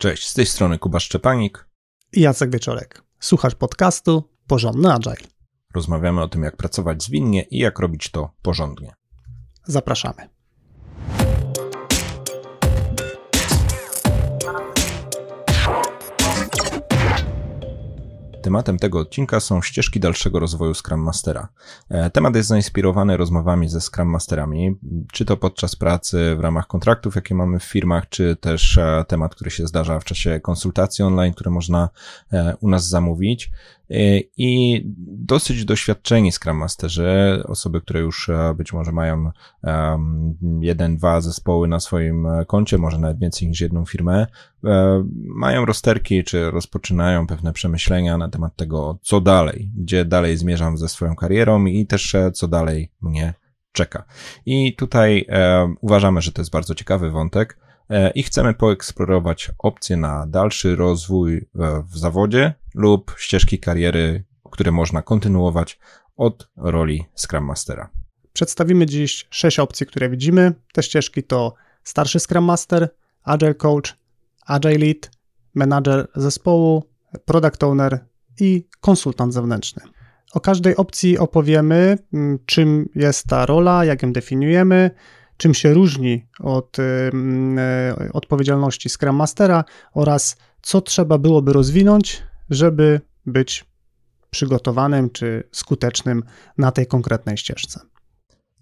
Cześć, z tej strony Kuba Szczepanik i Jacek Wieczorek. Słuchasz podcastu Porządny Agile. Rozmawiamy o tym, jak pracować zwinnie i jak robić to porządnie. Zapraszamy. Tematem tego odcinka są ścieżki dalszego rozwoju Scrum Mastera. E, temat jest zainspirowany rozmowami ze Scrum Masterami, czy to podczas pracy w ramach kontraktów, jakie mamy w firmach, czy też e, temat, który się zdarza w czasie konsultacji online, które można e, u nas zamówić. I dosyć doświadczeni Scrum Masterzy, osoby, które już być może mają jeden, dwa zespoły na swoim koncie, może nawet więcej niż jedną firmę, mają rozterki, czy rozpoczynają pewne przemyślenia na temat tego, co dalej, gdzie dalej zmierzam ze swoją karierą i też e, co dalej mnie czeka. I tutaj e, uważamy, że to jest bardzo ciekawy wątek e, i chcemy poeksplorować opcje na dalszy rozwój e, w zawodzie lub ścieżki kariery, które można kontynuować od roli Scrum Mastera. Przedstawimy dziś sześć opcji, które widzimy. Te ścieżki to starszy Scrum Master, Agile Coach, Agile Lead, Manager zespołu, Product Owner i konsultant zewnętrzny. O każdej opcji opowiemy, mm, czym jest ta rola, jak ją definiujemy, czym się różni od e, odpowiedzialności Scrum Mastera oraz co trzeba byłoby rozwinąć, żeby być przygotowanym czy skutecznym na tej konkretnej ścieżce.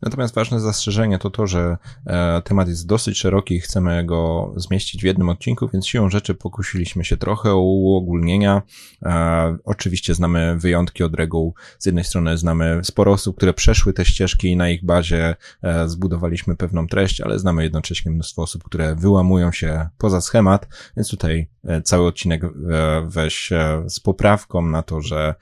Natomiast ważne zastrzeżenie to to, że e, temat jest dosyć szeroki i chcemy go zmieścić w jednym odcinku, więc siłą rzeczy pokusiliśmy się trochę o uogólnienia. E, oczywiście znamy wyjątki od reguł. Z jednej strony znamy sporo osób, które przeszły te ścieżki i na ich bazie e, zbudowaliśmy pewną treść, ale znamy jednocześnie mnóstwo osób, które wyłamują się poza schemat, więc tutaj cały odcinek weź z poprawką na to, że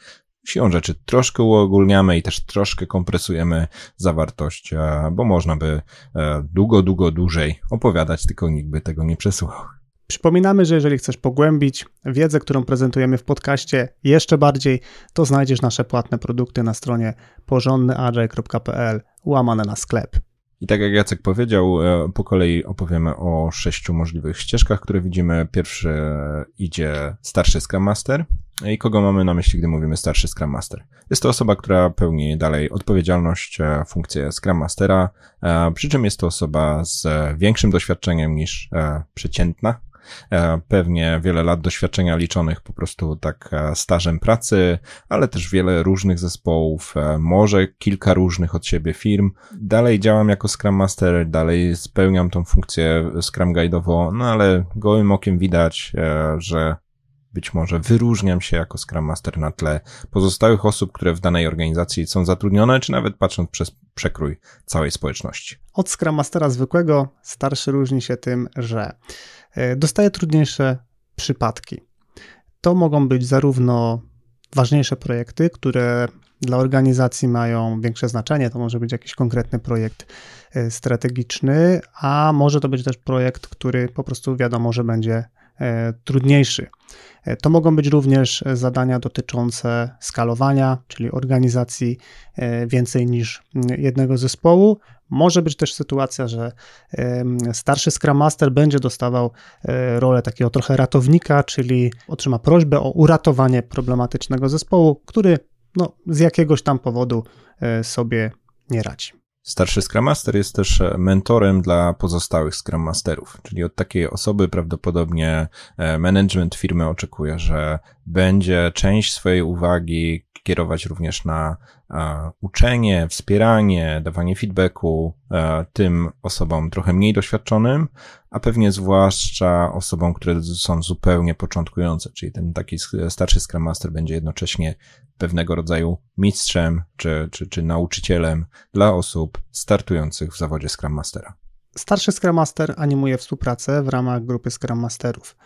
siłą rzeczy troszkę uogólniamy i też troszkę kompresujemy zawartość, e, bo można by e, długo, długo dłużej opowiadać, tylko nikt by tego nie przesłuchał. Przypominamy, że jeżeli chcesz pogłębić wiedzę, którą prezentujemy w podcaście jeszcze bardziej, to znajdziesz nasze płatne produkty na stronie porządnyagile.pl łamane na sklep. I tak jak Jacek powiedział, e, po kolei opowiemy o sześciu możliwych ścieżkach, które widzimy. Pierwszy idzie starszy Scrum Master. I kogo mamy na myśli, gdy mówimy starszy Scrum Master? Jest to osoba, która pełni dalej odpowiedzialność, e, funkcję Scrum Mastera, e, przy czym jest to osoba z większym doświadczeniem niż przeciętna E, pewnie wiele lat doświadczenia liczonych po prostu tak stażem pracy, ale też wiele różnych zespołów, może kilka różnych od siebie firm. Dalej działam jako Scrum Master, dalej spełniam tą funkcję Scrum Guide'owo, no ale gołym okiem widać, że być może wyróżniam się jako Scrum Master na tle pozostałych osób, które w danej organizacji są zatrudnione, czy nawet patrząc przez przekrój całej społeczności. Od Scrum Mastera zwykłego starszy różni się tym, że E, dostaje trudniejsze przypadki. To mogą być zarówno ważniejsze projekty, które dla organizacji mają większe znaczenie. To może być jakiś konkretny projekt e, strategiczny, a może to być też projekt, który po prostu wiadomo, że będzie trudniejszy. To mogą być również zadania dotyczące skalowania, czyli organizacji więcej niż jednego zespołu, może być też sytuacja, że starszy Scrum Master będzie dostawał e, rolę takiego trochę ratownika, czyli otrzyma prośbę o uratowanie problematycznego zespołu, który no, z jakiegoś tam powodu e, sobie nie radzi. Starszy Scrum Master jest też mentorem dla pozostałych Scrum Masterów, czyli od takiej osoby prawdopodobnie e, management firmy oczekuje, że będzie część swojej uwagi kierować również na uczenie, wspieranie, dawanie feedbacku e, tym osobom trochę mniej doświadczonym, a pewnie zwłaszcza osobom, które są zupełnie początkujące, czyli ten taki starszy Scrum Master będzie jednocześnie pewnego rodzaju mistrzem czy, czy, czy nauczycielem dla osób startujących w zawodzie Scrum Mastera. Starszy Scrum Master animuje współpracę w ramach grupy Scrum Masterów.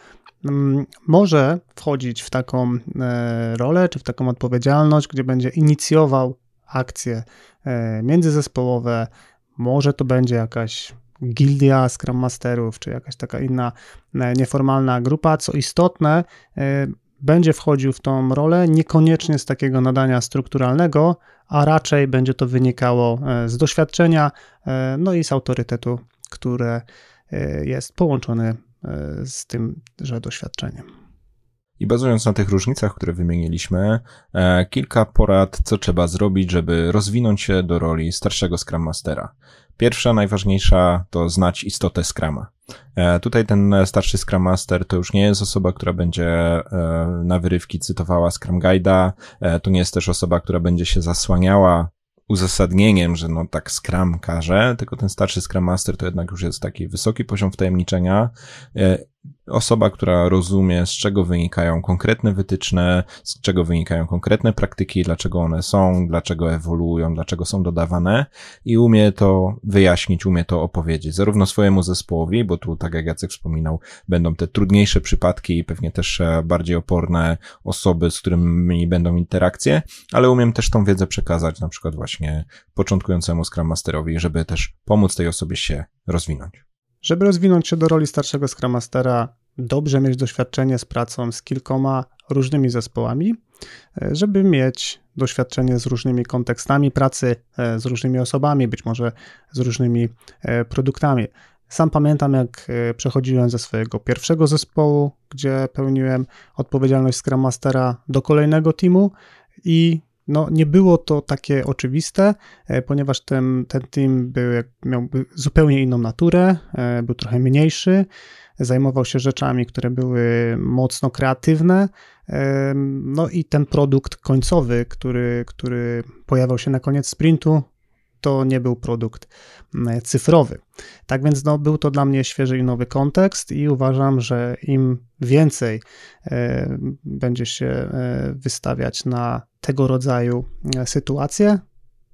Mm, może wchodzić w taką e, rolę, czy w taką odpowiedzialność, gdzie będzie inicjował akcje e, międzyzespołowe, może to będzie jakaś gildia Scrum Masterów, czy jakaś taka inna e, nieformalna grupa. Co istotne, będzie wchodził w tą rolę niekoniecznie z takiego nadania strukturalnego, a raczej będzie to wynikało z doświadczenia, no i z autorytetu, które jest połączony z tym, że doświadczeniem. I bazując na tych różnicach, które wymieniliśmy, e, kilka porad, co trzeba zrobić, żeby rozwinąć się do roli starszego Scrum Mastera. Pierwsza, najważniejsza to znać istotę Scrama. E, tutaj ten starszy Scrum Master to już nie jest osoba, która będzie e, na wyrywki cytowała Scrum Guide'a, to nie jest też osoba, która będzie się zasłaniała uzasadnieniem, że no tak Scrum każe, tylko ten starszy Scrum Master to jednak już jest taki wysoki poziom wtajemniczenia osoba, która rozumie, z czego wynikają konkretne wytyczne, z czego wynikają konkretne praktyki, dlaczego one są, dlaczego ewoluują, dlaczego są dodawane i umie to wyjaśnić, umie to opowiedzieć, zarówno swojemu zespołowi, bo tu, tak jak Jacek wspominał, będą te trudniejsze przypadki i pewnie też e, bardziej oporne osoby, z którymi będą interakcje, ale umiem też tą wiedzę przekazać na przykład właśnie początkującemu Scrum Masterowi, żeby też pomóc tej osobie się rozwinąć. Żeby rozwinąć się do roli starszego Scrum Mastera, dobrze mieć doświadczenie z pracą z kilkoma różnymi zespołami, e, żeby mieć doświadczenie z różnymi kontekstami pracy, e, z różnymi osobami, być może z różnymi e, produktami. Sam pamiętam, jak przechodziłem ze swojego pierwszego zespołu, gdzie pełniłem odpowiedzialność Scrum Mastera do kolejnego teamu i no, nie było to takie oczywiste, e, ponieważ ten, ten team był, miał zupełnie inną naturę, e, był trochę mniejszy, zajmował się rzeczami, które były mocno kreatywne. E, no i ten produkt końcowy, który, który pojawiał się na koniec sprintu, to nie był produkt mm, cyfrowy. Tak więc no, był to dla mnie świeży i nowy kontekst i uważam, że im więcej e, będzie się e, wystawiać na tego rodzaju e, sytuacje,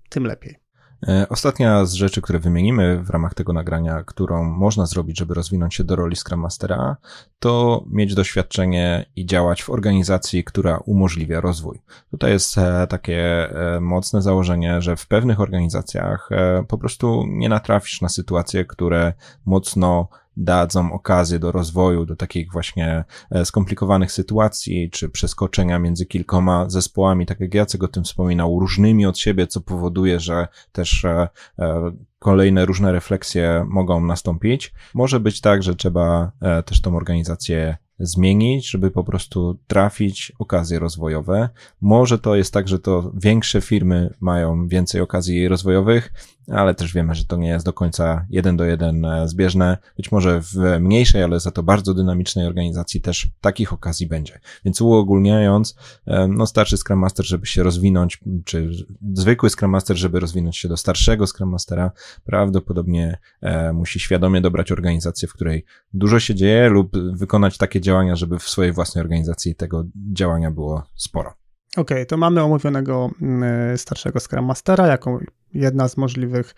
tym lepiej. E, ostatnia z rzeczy, które wymienimy w ramach tego nagrania, którą można zrobić, żeby rozwinąć się do roli Scrum Mastera, to mieć doświadczenie i działać w organizacji, która umożliwia rozwój. Tutaj jest e, takie e, mocne założenie, że w pewnych organizacjach po prostu nie natrafisz na sytuacje, które mocno dadzą okazję do rozwoju, do takich właśnie e, skomplikowanych sytuacji, czy przeskoczenia między kilkoma zespołami, tak jak Jacek o tym wspominał, różnymi od siebie, co powoduje, że też e, e, kolejne różne refleksje mogą nastąpić. Może być tak, że trzeba też tą organizację zmienić, żeby po prostu trafić okazje rozwojowe. Może to jest tak, że to większe firmy mają więcej okazji rozwojowych, ale też wiemy, że to nie jest do końca jeden do jeden e, zbieżne. Być może w mniejszej, ale za to bardzo dynamicznej organizacji też takich okazji będzie. Więc uogólniając, e, no starszy Scrum Master, żeby się rozwinąć, czy zwykły Scrum Master, żeby rozwinąć się do starszego Scrum Mastera, prawdopodobnie e, musi świadomie dobrać organizację, w której dużo się dzieje lub wykonać takie działania, żeby w swojej własnej organizacji tego działania było sporo. Okej, okay, to mamy omówionego mm, starszego Scrum Mastera jako jedna z możliwych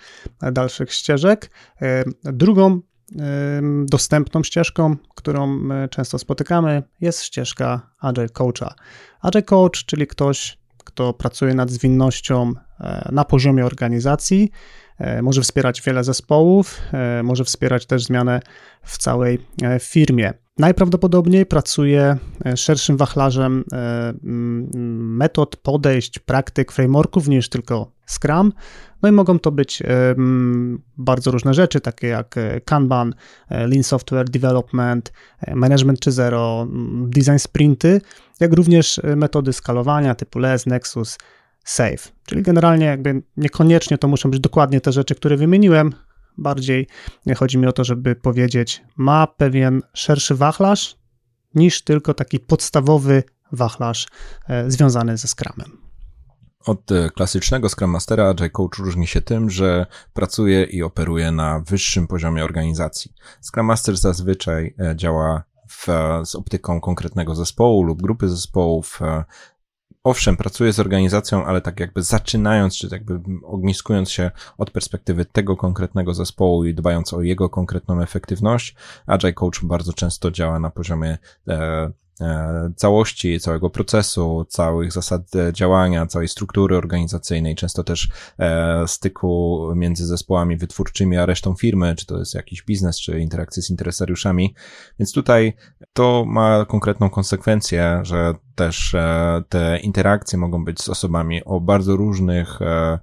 dalszych ścieżek. E, drugą dostępną ścieżką, którą często spotykamy, jest ścieżka Agile Coacha. Agile Coach, czyli ktoś, kto pracuje nad zwinnością e, na poziomie organizacji, e, może wspierać wiele zespołów, może wspierać też zmianę w całej firmie. Najprawdopodobniej pracuje e, szerszym wachlarzem e, metod, podejść, praktyk, frameworków niż tylko Scrum. No i mogą to być e, bardzo różne rzeczy, takie jak Kanban, Lean Software Development, Management 3.0, Design Sprinty, jak również metody skalowania typu LES, Nexus, Save. Czyli generalnie jakby niekoniecznie to muszą być dokładnie te rzeczy, które wymieniłem, Bardziej chodzi mi o to, żeby powiedzieć, ma pewien szerszy wachlarz niż tylko taki podstawowy wachlarz e, związany ze Scrumem. Od e, klasycznego Scrum Mastera Agile Coach różni się tym, że pracuje i operuje na wyższym poziomie organizacji. Scrum Master zazwyczaj e, działa w, z optyką konkretnego zespołu lub grupy zespołów, owszem, pracuje z organizacją, ale tak jakby zaczynając, czy tak jakby ogniskując się od perspektywy tego konkretnego zespołu i dbając o jego konkretną efektywność, Agile Coach bardzo często działa na poziomie e, całości, całego procesu, całych zasad działania, całej struktury organizacyjnej, często też e, styku między zespołami wytwórczymi a resztą firmy, czy to jest jakiś biznes, czy interakcje z interesariuszami. Więc tutaj to ma konkretną konsekwencję, że też e, te interakcje mogą być z osobami o bardzo różnych e,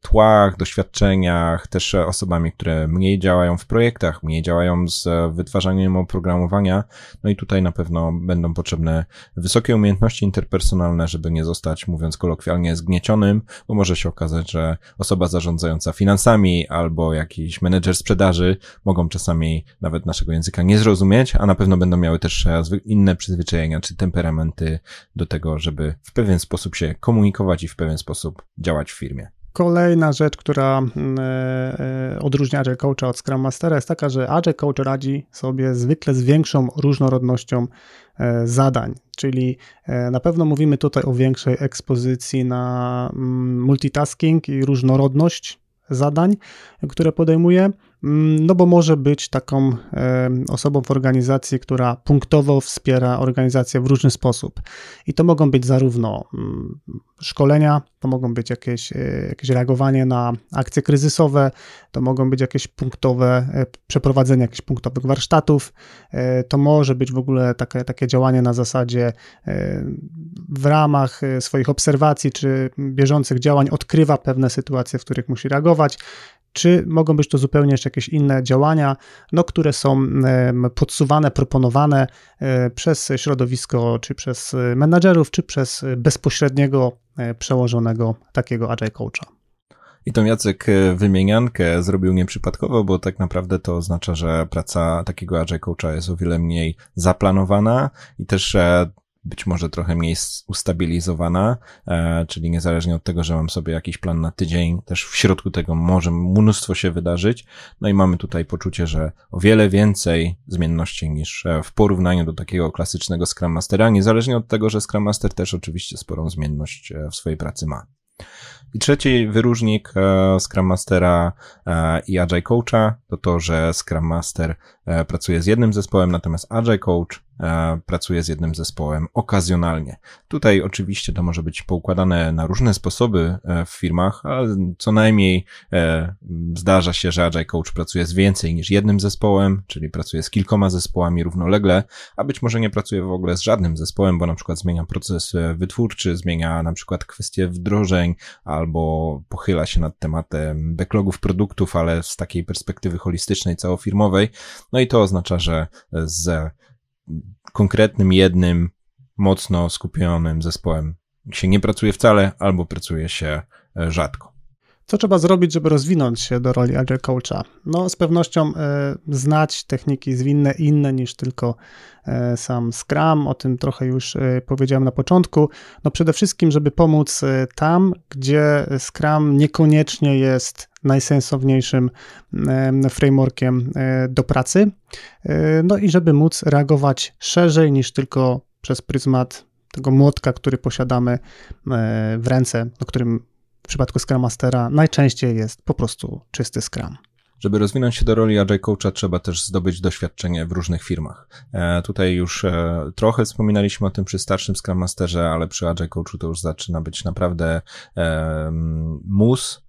tłach, doświadczeniach, też osobami, które mniej działają w projektach, mniej działają z wytwarzaniem oprogramowania. No i tutaj na pewno będą potrzebne wysokie umiejętności interpersonalne, żeby nie zostać, mówiąc kolokwialnie, zgniecionym, bo może się okazać, że osoba zarządzająca finansami albo jakiś menedżer sprzedaży mogą czasami nawet naszego języka nie zrozumieć, a na pewno będą miały też inne przyzwyczajenia czy temperamenty do tego, żeby w pewien sposób się komunikować i w pewien sposób działać w firmie. Kolejna rzecz, która mm, e, e, odróżnia Agile Coacha od Scrum Mastera jest taka, że Agile Coach radzi sobie zwykle z większą różnorodnością zadań, czyli na pewno mówimy tutaj o większej ekspozycji na mm, multitasking i różnorodność zadań, które podejmuje. Mm, no bo może być taką osobą w organizacji, która punktowo wspiera organizację w różny sposób. I to mogą być zarówno mm, szkolenia, to mogą być jakieś, e, jakieś reagowanie na akcje kryzysowe, to mogą być jakieś punktowe, e, przeprowadzenie jakichś punktowych warsztatów, e, to może być w ogóle takie, takie działanie na zasadzie w ramach swoich obserwacji czy bieżących działań odkrywa pewne sytuacje, w których musi reagować, czy mogą być to zupełnie jeszcze jakieś inne działania, no, które są podsuwane, proponowane e, przez środowisko, czy przez menadżerów, czy przez bezpośredniego e, przełożonego takiego agile coacha. I tą Jacek e, wymieniankę zrobił nieprzypadkowo, bo tak naprawdę to oznacza, że praca takiego agile coacha jest o wiele mniej zaplanowana i też być może trochę mniej ustabilizowana, e, czyli niezależnie od tego, że mam sobie jakiś plan na tydzień, też w środku tego może mnóstwo się wydarzyć. No i mamy tutaj poczucie, że o wiele więcej zmienności niż e, w porównaniu do takiego klasycznego Scrum Mastera, niezależnie od tego, że Scrum Master też oczywiście sporą zmienność e, w swojej pracy ma. I trzeci wyróżnik Scrum Mastera i Agile Coacha to to, że Scrum Master pracuje z jednym zespołem, natomiast Agile Coach E, pracuje z jednym zespołem okazjonalnie. Tutaj oczywiście to może być poukładane na różne sposoby e, w firmach, ale co najmniej e, zdarza się, że Agile Coach pracuje z więcej niż jednym zespołem, czyli pracuje z kilkoma zespołami równolegle, a być może nie pracuje w ogóle z żadnym zespołem, bo na przykład zmienia proces wytwórczy, zmienia na przykład kwestie wdrożeń, albo pochyla się nad tematem backlogów produktów, ale z takiej perspektywy holistycznej, całofirmowej. No i to oznacza, że z konkretnym, jednym, mocno skupionym zespołem się nie pracuje wcale, albo pracuje się rzadko. Co trzeba zrobić, żeby rozwinąć się do roli Agile Coacha? No, z pewnością e, znać techniki zwinne inne niż tylko e, sam Scrum, o tym trochę już e, powiedziałem na początku. No, przede wszystkim, żeby pomóc tam, gdzie Scrum niekoniecznie jest najsensowniejszym frameworkiem do pracy. No i żeby móc reagować szerzej niż tylko przez pryzmat tego młotka, który posiadamy w ręce, o którym w przypadku Scrum Mastera najczęściej jest po prostu czysty Scrum. Żeby rozwinąć się do roli Agile Coacha, trzeba też zdobyć doświadczenie w różnych firmach. E, tutaj już e, trochę wspominaliśmy o tym przy starszym Scrum Masterze, ale przy Agile Coachu to już zaczyna być naprawdę e, mus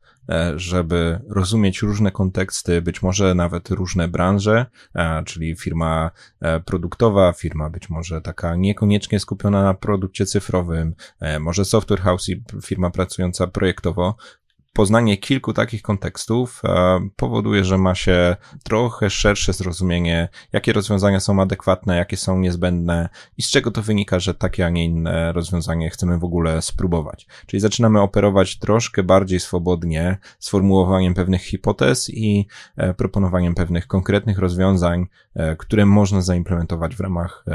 żeby rozumieć różne konteksty, być może nawet różne branże, e, czyli firma e, produktowa, firma być może taka niekoniecznie skupiona na produkcie cyfrowym, może software house i firma pracująca projektowo, poznanie kilku takich kontekstów e, powoduje, że ma się trochę szersze zrozumienie, jakie rozwiązania są adekwatne, jakie są niezbędne i z czego to wynika, że takie, a nie inne rozwiązanie chcemy w ogóle spróbować. Czyli zaczynamy operować troszkę bardziej swobodnie, sformułowaniem pewnych hipotez i e, proponowaniem pewnych konkretnych rozwiązań, e, które można zaimplementować w ramach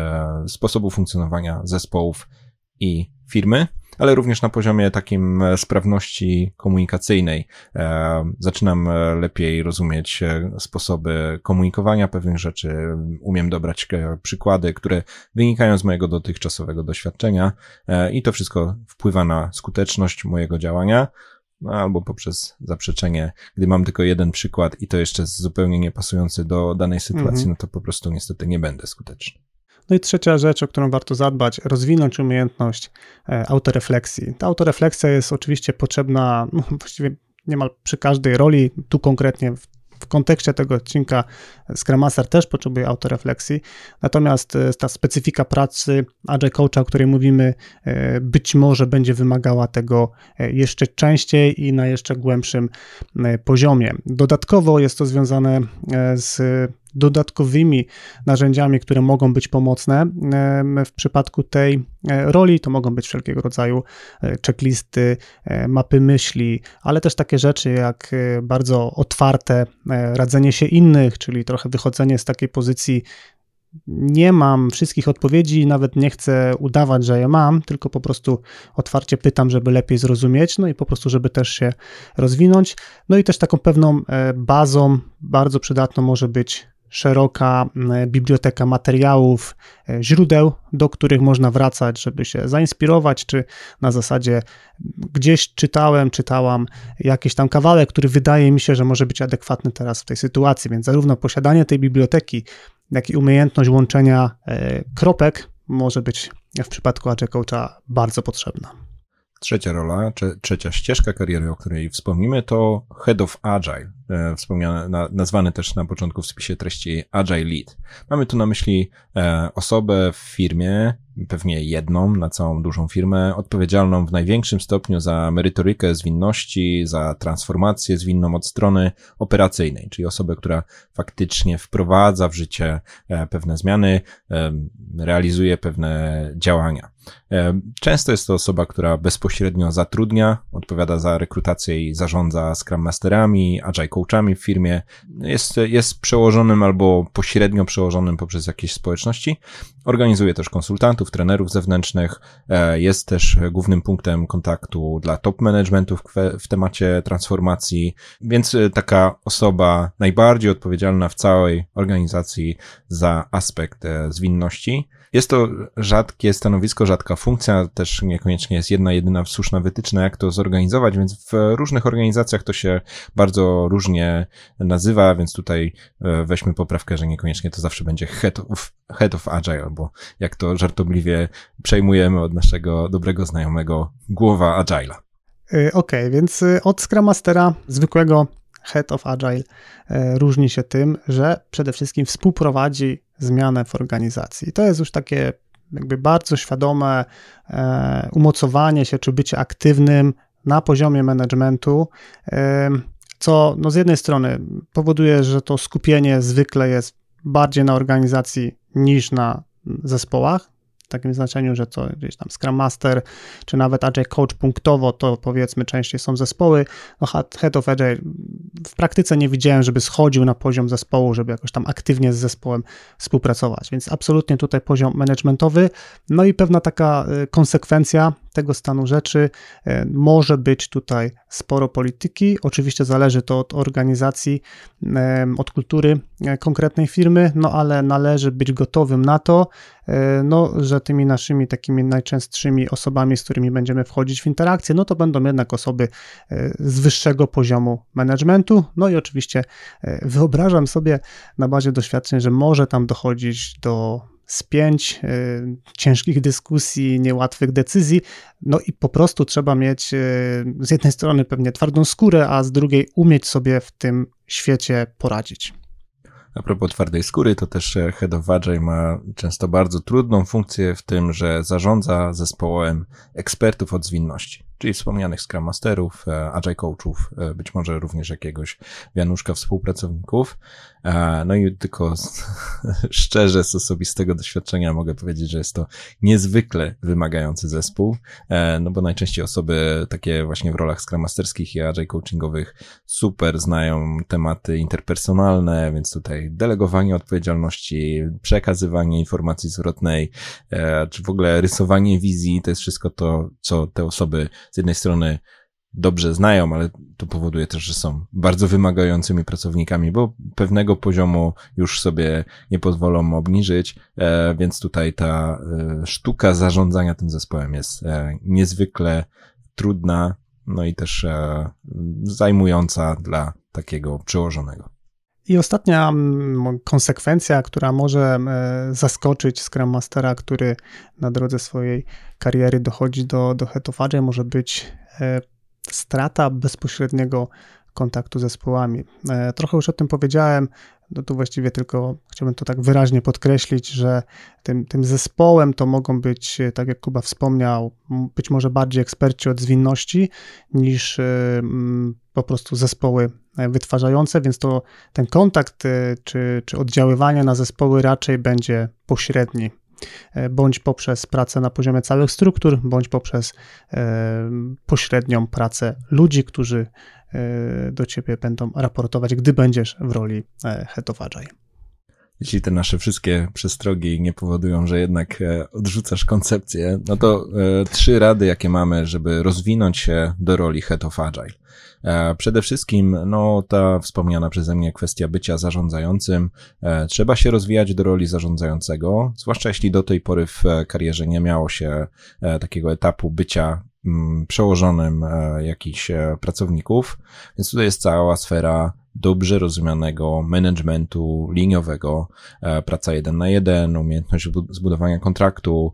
sposobu funkcjonowania zespołów i firmy ale również na poziomie takim e, sprawności komunikacyjnej. E, zaczynam e, lepiej rozumieć sposoby komunikowania pewnych rzeczy, umiem dobrać przykłady, które wynikają z mojego dotychczasowego doświadczenia i to wszystko wpływa na skuteczność mojego działania no, albo poprzez zaprzeczenie, gdy mam tylko jeden przykład i to jeszcze zupełnie niepasujący do danej sytuacji, mhm. no to po prostu niestety nie będę skuteczny. No i trzecia rzecz, o którą warto zadbać, rozwinąć umiejętność e, autorefleksji. Ta autorefleksja jest oczywiście potrzebna no, właściwie niemal przy każdej roli, tu konkretnie w w kontekście tego odcinka Scrum Master też potrzebuje autorefleksji, natomiast e, ta specyfika pracy Agile Coacha, o której mówimy, e, być może będzie wymagała tego jeszcze częściej i na jeszcze głębszym poziomie. Dodatkowo jest to związane z dodatkowymi narzędziami, które mogą być pomocne w przypadku tej e, roli. To mogą być wszelkiego rodzaju e, checklisty, e, mapy myśli, ale też takie rzeczy jak bardzo otwarte radzenie się innych, czyli trochę wychodzenie z takiej pozycji nie mam wszystkich odpowiedzi, nawet nie chcę udawać, że je mam, tylko po prostu otwarcie pytam, żeby lepiej zrozumieć, no i po prostu, żeby też się rozwinąć. No i też taką pewną bazą bardzo przydatną może być szeroka biblioteka materiałów, e, źródeł, do których można wracać, żeby się zainspirować, czy na zasadzie gdzieś czytałem, czytałam jakiś tam kawałek, który wydaje mi się, że może być adekwatny teraz w tej sytuacji, więc zarówno posiadanie tej biblioteki, jak i umiejętność łączenia e, kropek może być w przypadku Agile Coacha bardzo potrzebna. Trzecia rola, trzecia ścieżka kariery, o której wspomnimy, to Head of Agile, e, wspomniane, na, nazwany też na początku w spisie treści Agile Lead. Mamy tu na myśli e, osobę w firmie, pewnie jedną na całą dużą firmę, odpowiedzialną w największym stopniu za merytorykę zwinności, za transformację zwinną od strony operacyjnej, czyli osobę, która faktycznie wprowadza w życie e, pewne zmiany, realizuje pewne działania. E, często jest to osoba, która bezpośrednio zatrudnia, odpowiada za rekrutację i zarządza Scrum Masterami, Agile Coachami w firmie. Jest, jest przełożonym albo pośrednio przełożonym poprzez jakieś społeczności. Organizuje też konsultantów, trenerów zewnętrznych. E, jest też głównym punktem kontaktu dla top managementu w, temacie transformacji, więc e, taka osoba najbardziej odpowiedzialna w całej organizacji za aspekt zwinności. Jest to rzadkie stanowisko, rzadka funkcja, też niekoniecznie jest jedna, jedyna słuszna wytyczna, jak to zorganizować, więc w różnych organizacjach to się bardzo różnie nazywa, więc tutaj e, weźmy poprawkę, że niekoniecznie to zawsze będzie head of, head of agile, bo jak to żartobliwie przejmujemy od naszego dobrego znajomego głowa agile'a. E, okej, okay, więc e, od Scrum Mastera zwykłego Head of Agile różni się tym, że przede wszystkim współprowadzi zmianę w organizacji. To jest już takie jakby bardzo świadome e, umocowanie się, czy bycie aktywnym na poziomie managementu, e, co no z jednej strony powoduje, że to skupienie zwykle jest bardziej na organizacji niż na zespołach, w takim znaczeniu, że to gdzieś tam Scrum Master, czy nawet Agile Coach punktowo, to powiedzmy częściej są zespoły. No Head of Agile w praktyce nie widziałem, żeby schodził na poziom zespołu, żeby jakoś tam aktywnie z zespołem współpracować, więc absolutnie tutaj poziom managementowy, no i pewna taka y, konsekwencja tego stanu rzeczy. Y, może być tutaj sporo polityki. Oczywiście zależy to od organizacji, y, od kultury konkretnej firmy, no ale należy być gotowym na to, no, że tymi naszymi takimi najczęstszymi osobami, z którymi będziemy wchodzić w interakcję, no to będą jednak osoby z wyższego poziomu managementu. No i oczywiście e, wyobrażam sobie na bazie doświadczeń, że może tam dochodzić do spięć, e, ciężkich dyskusji, niełatwych decyzji. No i po prostu trzeba mieć e, z jednej strony pewnie twardą skórę, a z drugiej umieć sobie w tym świecie poradzić. A propos twardej skóry, to też Head of Agile ma często bardzo trudną funkcję w tym, że zarządza zespołem ekspertów od zwinności czyli wspomnianych Scrum Masterów, e, Agile Coachów, e, być może również jakiegoś wianuszka współpracowników. E, no i tylko szczerze z osobistego doświadczenia mogę powiedzieć, że jest to niezwykle wymagający zespół, no bo najczęściej osoby takie właśnie w rolach Scrum Masterskich i Agile Coachingowych super znają tematy interpersonalne, więc tutaj delegowanie odpowiedzialności, przekazywanie informacji zwrotnej, czy w ogóle rysowanie wizji, to jest wszystko to, co te osoby z jednej strony dobrze znają, ale to powoduje też, że są bardzo wymagającymi pracownikami, bo pewnego poziomu już sobie nie pozwolą obniżyć, e, więc tutaj ta e, sztuka zarządzania tym zespołem jest e, niezwykle trudna, no i też zajmująca dla takiego przełożonego. I ostatnia mm, konsekwencja, która może zaskoczyć Scrum Mastera, który na drodze swojej kariery dochodzi do, do Head of Agile, może być e, strata bezpośredniego kontaktu z zespołami. Trochę już o tym powiedziałem, no tu właściwie tylko chciałbym to tak wyraźnie podkreślić, że tym, tym zespołem to mogą być, tak jak Kuba wspomniał, być może bardziej eksperci od zwinności niż po prostu zespoły wytwarzające, więc to ten kontakt czy, czy oddziaływanie na zespoły raczej będzie pośredni. E, bądź poprzez pracę na poziomie całych struktur, bądź poprzez e, pośrednią pracę ludzi, którzy do ciebie będą raportować, gdy będziesz w roli Head of Agile. Jeśli te nasze wszystkie przestrogi nie powodują, że jednak odrzucasz koncepcję, no to trzy rady, jakie mamy, żeby rozwinąć się do roli Head of Agile. E, przede wszystkim, no, ta wspomniana przeze mnie kwestia bycia zarządzającym. E, trzeba się rozwijać do roli zarządzającego, zwłaszcza jeśli do tej pory w karierze nie miało się e, takiego etapu bycia przełożonym jakichś pracowników, więc tutaj jest cała sfera dobrze rozumianego managementu liniowego, praca jeden na jeden, umiejętność zbudowania kontraktu,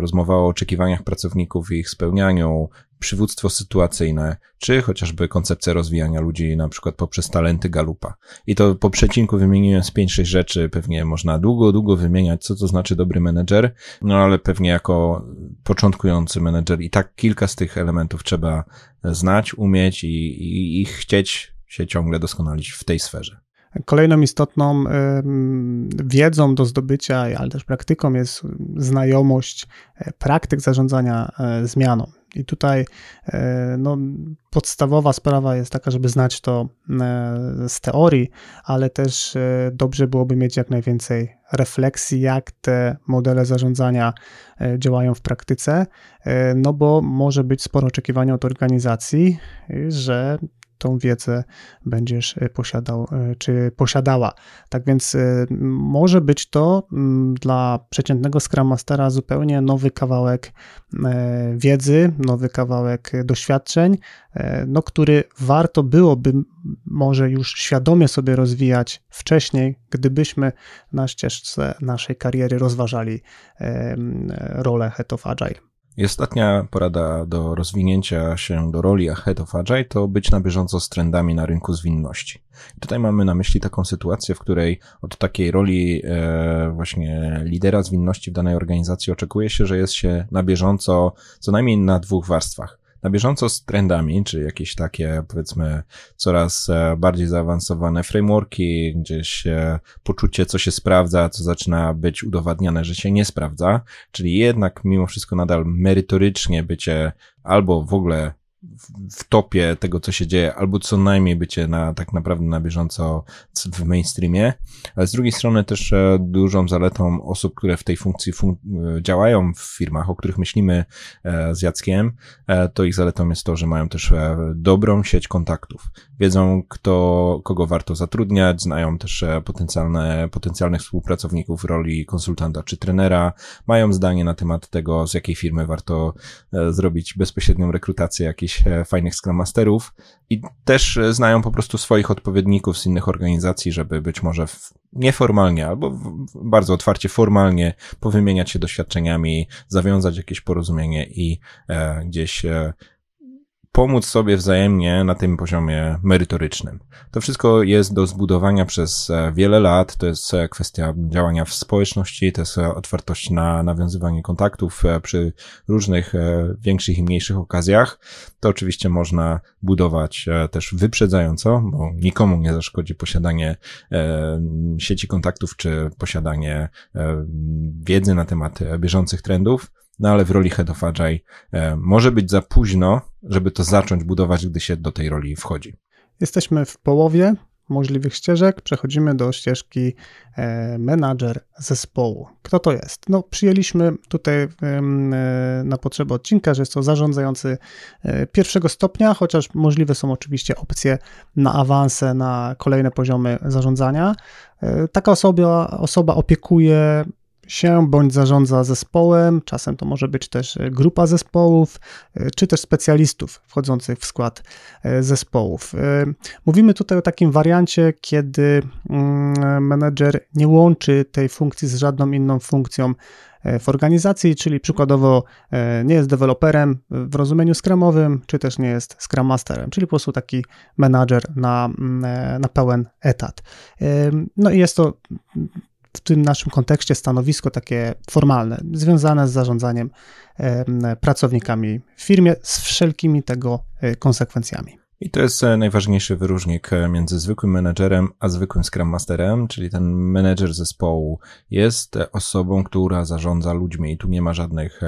rozmowa o oczekiwaniach pracowników i ich spełnianiu, przywództwo sytuacyjne, czy chociażby koncepcja rozwijania ludzi na przykład poprzez talenty Galupa. I to po przecinku wymieniłem z 5-6 rzeczy, pewnie można długo, długo wymieniać, co to znaczy dobry menedżer, no ale pewnie jako początkujący menedżer i tak kilka z tych elementów trzeba znać, umieć i, i, i chcieć się ciągle doskonalić w tej sferze. Kolejną istotną wiedzą do zdobycia, ale też praktyką jest znajomość e, praktyk zarządzania e, zmianą. I tutaj e, no, podstawowa sprawa jest taka, żeby znać to z teorii, ale też dobrze byłoby mieć jak najwięcej refleksji, jak te modele zarządzania działają w praktyce, no bo może być sporo oczekiwania od organizacji, że tą wiedzę będziesz e, posiadał e, czy posiadała. Tak więc e, może być to mm, dla przeciętnego Scrum Mastera zupełnie nowy kawałek wiedzy, nowy kawałek doświadczeń, no, który warto byłoby może już świadomie sobie rozwijać wcześniej, gdybyśmy na ścieżce naszej kariery rozważali rolę Head of Agile. I ostatnia porada do rozwinięcia się do roli Head of Agile to być na bieżąco z trendami na rynku zwinności. tutaj mamy na myśli taką sytuację, w której od takiej roli e, właśnie lidera zwinności w danej organizacji oczekuje się, że jest się na bieżąco co najmniej na dwóch warstwach na bieżąco z trendami, czy jakieś takie, powiedzmy, coraz e, bardziej zaawansowane frameworki, gdzieś e, poczucie, co się sprawdza, co zaczyna być udowadniane, że się nie sprawdza, czyli jednak mimo wszystko nadal merytorycznie bycie albo w ogóle w topie tego, co się dzieje, albo co najmniej bycie na, tak naprawdę na bieżąco w mainstreamie, ale z drugiej strony też e, dużą zaletą osób, które w tej funkcji fun e, działają w firmach, o których myślimy e, z Jackiem, to ich zaletą jest to, że mają też dobrą sieć kontaktów. Wiedzą, kto, kogo warto zatrudniać, znają też potencjalne, potencjalnych współpracowników w roli konsultanta czy trenera, mają zdanie na temat tego, z jakiej firmy warto zrobić bezpośrednią rekrutację jakiejś jakichś e, fajnych Scrum Masterów i też e, znają po prostu swoich odpowiedników z innych organizacji, żeby być może nieformalnie albo bardzo otwarcie formalnie powymieniać się doświadczeniami, zawiązać jakieś porozumienie i e, gdzieś pomóc sobie wzajemnie na tym poziomie merytorycznym. To wszystko jest do zbudowania przez e, wiele lat, to jest e, kwestia działania w społeczności, to jest e, otwartość na nawiązywanie kontaktów przy różnych większych i mniejszych okazjach. To oczywiście można budować też wyprzedzająco, bo nikomu nie zaszkodzi posiadanie sieci kontaktów czy posiadanie wiedzy na temat bieżących trendów no ale w roli Head of Agile e, może być za późno, żeby to zacząć budować, gdy się do tej roli wchodzi. Jesteśmy w połowie możliwych ścieżek, przechodzimy do ścieżki e, menadżer zespołu. Kto to jest? No, przyjęliśmy tutaj e, na potrzeby odcinka, że jest to zarządzający pierwszego stopnia, chociaż możliwe są oczywiście opcje na awanse, na kolejne poziomy zarządzania. Taka osoba, osoba opiekuje się bądź zarządza zespołem, czasem to może być też grupa zespołów, czy też specjalistów wchodzących w skład zespołów. Mówimy tutaj o takim wariancie, kiedy mm, menedżer nie łączy tej funkcji z żadną inną funkcją E, w organizacji, czyli przykładowo e, nie jest deweloperem w rozumieniu scrumowym, czy też nie jest scrum masterem, czyli po prostu taki menadżer na, mm, e, na pełen etat. No i jest to w tym naszym kontekście stanowisko takie formalne, związane z zarządzaniem pracownikami w firmie z wszelkimi tego konsekwencjami. I to jest e, najważniejszy wyróżnik e, między zwykłym menedżerem a zwykłym Scrum Masterem, czyli ten menedżer zespołu jest e, osobą, która zarządza ludźmi i tu nie ma żadnych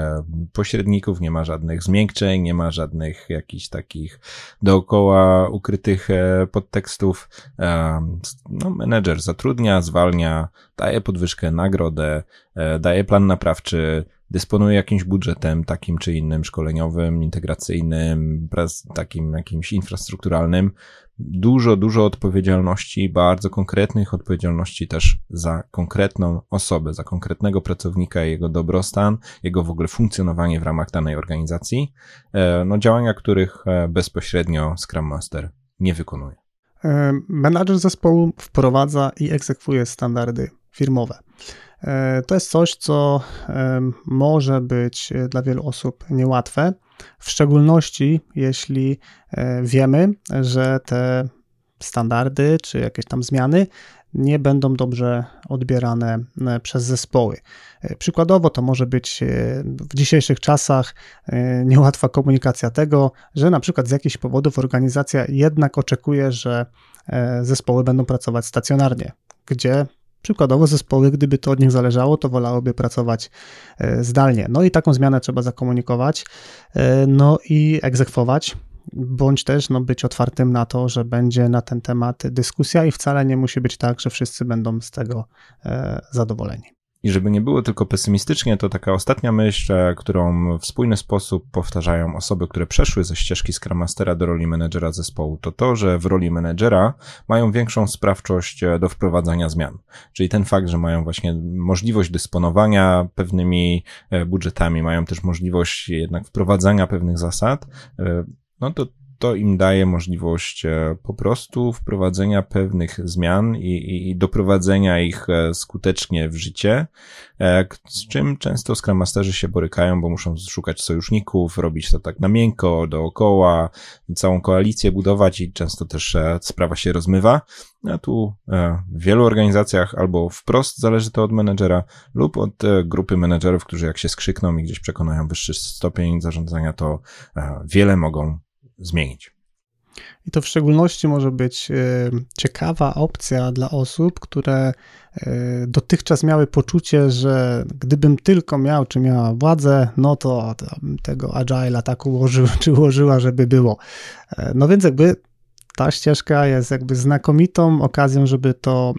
pośredników, nie ma żadnych zmiękczeń, nie ma żadnych jakichś takich dookoła ukrytych podtekstów. No, menedżer zatrudnia, zwalnia, daje podwyżkę, nagrodę, daje plan naprawczy, dysponuje jakimś budżetem takim czy innym, szkoleniowym, integracyjnym, takim jakimś infrastrukturalnym, dużo, dużo odpowiedzialności, bardzo konkretnych odpowiedzialności też za konkretną osobę, za konkretnego pracownika, jego dobrostan, jego w ogóle funkcjonowanie w ramach danej organizacji, e, no działania, których e, bezpośrednio Scrum Master nie wykonuje. E, menadżer zespołu wprowadza i egzekwuje standardy firmowe. E, to jest coś, co może być dla wielu osób niełatwe, w szczególności jeśli e, wiemy, że te standardy czy jakieś tam zmiany nie będą dobrze odbierane e, przez zespoły. Przykładowo to może być w dzisiejszych czasach niełatwa komunikacja tego, że na przykład z jakichś powodów organizacja jednak oczekuje, że zespoły będą pracować stacjonarnie, gdzie Przykładowo zespoły, gdyby to od nich zależało, to wolałyby pracować e, zdalnie. No i taką zmianę trzeba zakomunikować, e, no i egzekwować, bądź też no, być otwartym na to, że będzie na ten temat dyskusja i wcale nie musi być tak, że wszyscy będą z tego e, zadowoleni. I żeby nie było tylko pesymistycznie, to taka ostatnia myśl, e, którą w spójny sposób powtarzają osoby, które przeszły ze ścieżki Scrum Mastera do roli menedżera zespołu, to to, że w roli menedżera mają większą sprawczość e, do wprowadzania zmian. Czyli ten fakt, że mają właśnie możliwość dysponowania pewnymi e, budżetami, mają też możliwość jednak wprowadzania pewnych zasad, no to to im daje możliwość e, po prostu wprowadzenia pewnych zmian i, i doprowadzenia ich e, skutecznie w życie, e, z czym często Scrum Masterzy się borykają, bo muszą szukać sojuszników, robić to tak na miękko, dookoła, całą koalicję budować i często też sprawa się rozmywa. A tu w wielu organizacjach albo wprost zależy to od menedżera lub od grupy menedżerów, którzy jak się skrzykną i gdzieś przekonają wyższy stopień zarządzania, to wiele mogą zmienić. I to w szczególności może być e, ciekawa opcja dla osób, które e, dotychczas miały poczucie, że gdybym tylko miał czy miała władzę, no to tego agile tak ułożył, czy ułożyła, żeby było. E, no więc jakby ta ścieżka jest jakby znakomitą okazją, żeby to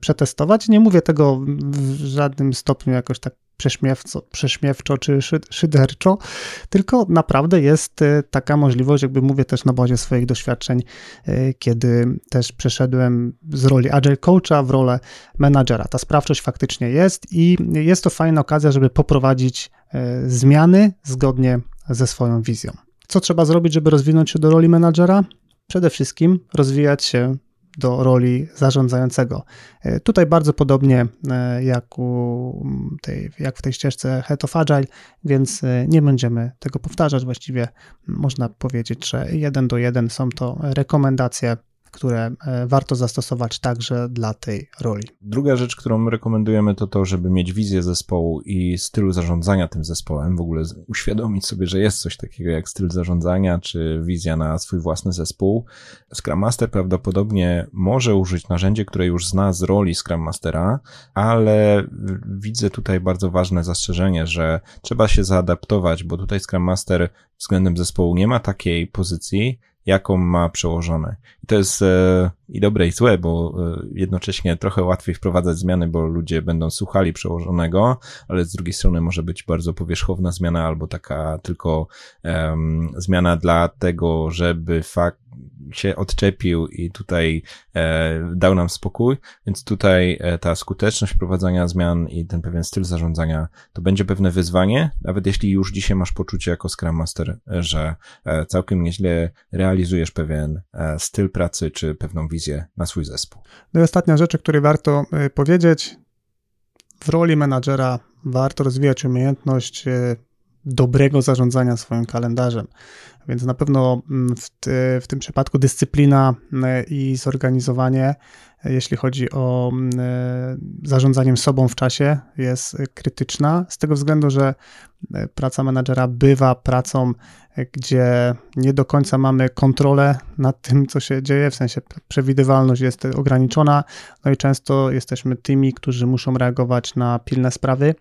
przetestować. Nie mówię tego w żadnym stopniu jakoś tak prześmiewco, prześmiewczo czy szyderczo, tylko naprawdę jest e, taka możliwość, jakby mówię też na bazie swoich doświadczeń, e, kiedy też przeszedłem z roli agile coacha w rolę menadżera. Ta sprawczość faktycznie jest i jest to fajna okazja, żeby poprowadzić e, zmiany zgodnie ze swoją wizją. Co trzeba zrobić, żeby rozwinąć się do roli menadżera? Przede wszystkim rozwijać się do roli zarządzającego. E, tutaj bardzo podobnie e, jak, u tej, jak w tej ścieżce Head of Agile, więc e, nie będziemy tego powtarzać. Właściwie można powiedzieć, że jeden do jeden są to rekomendacje które e, warto zastosować także dla tej roli. Druga rzecz, którą rekomendujemy, to to, żeby mieć wizję zespołu i stylu zarządzania tym zespołem, w ogóle uświadomić sobie, że jest coś takiego jak styl zarządzania, czy wizja na swój własny zespół. Scrum Master prawdopodobnie może użyć narzędzie, które już zna z roli Scrum Mastera, ale widzę tutaj bardzo ważne zastrzeżenie, że trzeba się zaadaptować, bo tutaj Scrum Master względem zespołu nie ma takiej pozycji, jaką ma przełożone. I to jest e, i dobre i złe, bo e, jednocześnie trochę łatwiej wprowadzać zmiany, bo ludzie będą słuchali przełożonego, ale z drugiej strony może być bardzo powierzchowna zmiana albo taka tylko um, zmiana dla tego, żeby fakt się odczepił i tutaj e, dał nam spokój, więc tutaj e, ta skuteczność wprowadzania zmian i ten pewien styl zarządzania to będzie pewne wyzwanie, nawet jeśli już dzisiaj masz poczucie jako Scrum Master, że e, całkiem nieźle realizujesz pewien e, styl pracy czy pewną wizję na swój zespół. No i ostatnia rzecz, o której warto e, powiedzieć, w roli menadżera warto rozwijać umiejętność e, dobrego zarządzania swoim kalendarzem. Więc na pewno mm, w, ty, w tym przypadku dyscyplina mm, i zorganizowanie, jeśli chodzi o mm, zarządzaniem sobą w czasie, jest krytyczna, z tego względu, że praca menadżera bywa pracą, gdzie nie do końca mamy kontrolę nad tym, co się dzieje, w sensie przewidywalność jest ograniczona, no i często jesteśmy tymi, którzy muszą reagować na pilne sprawy,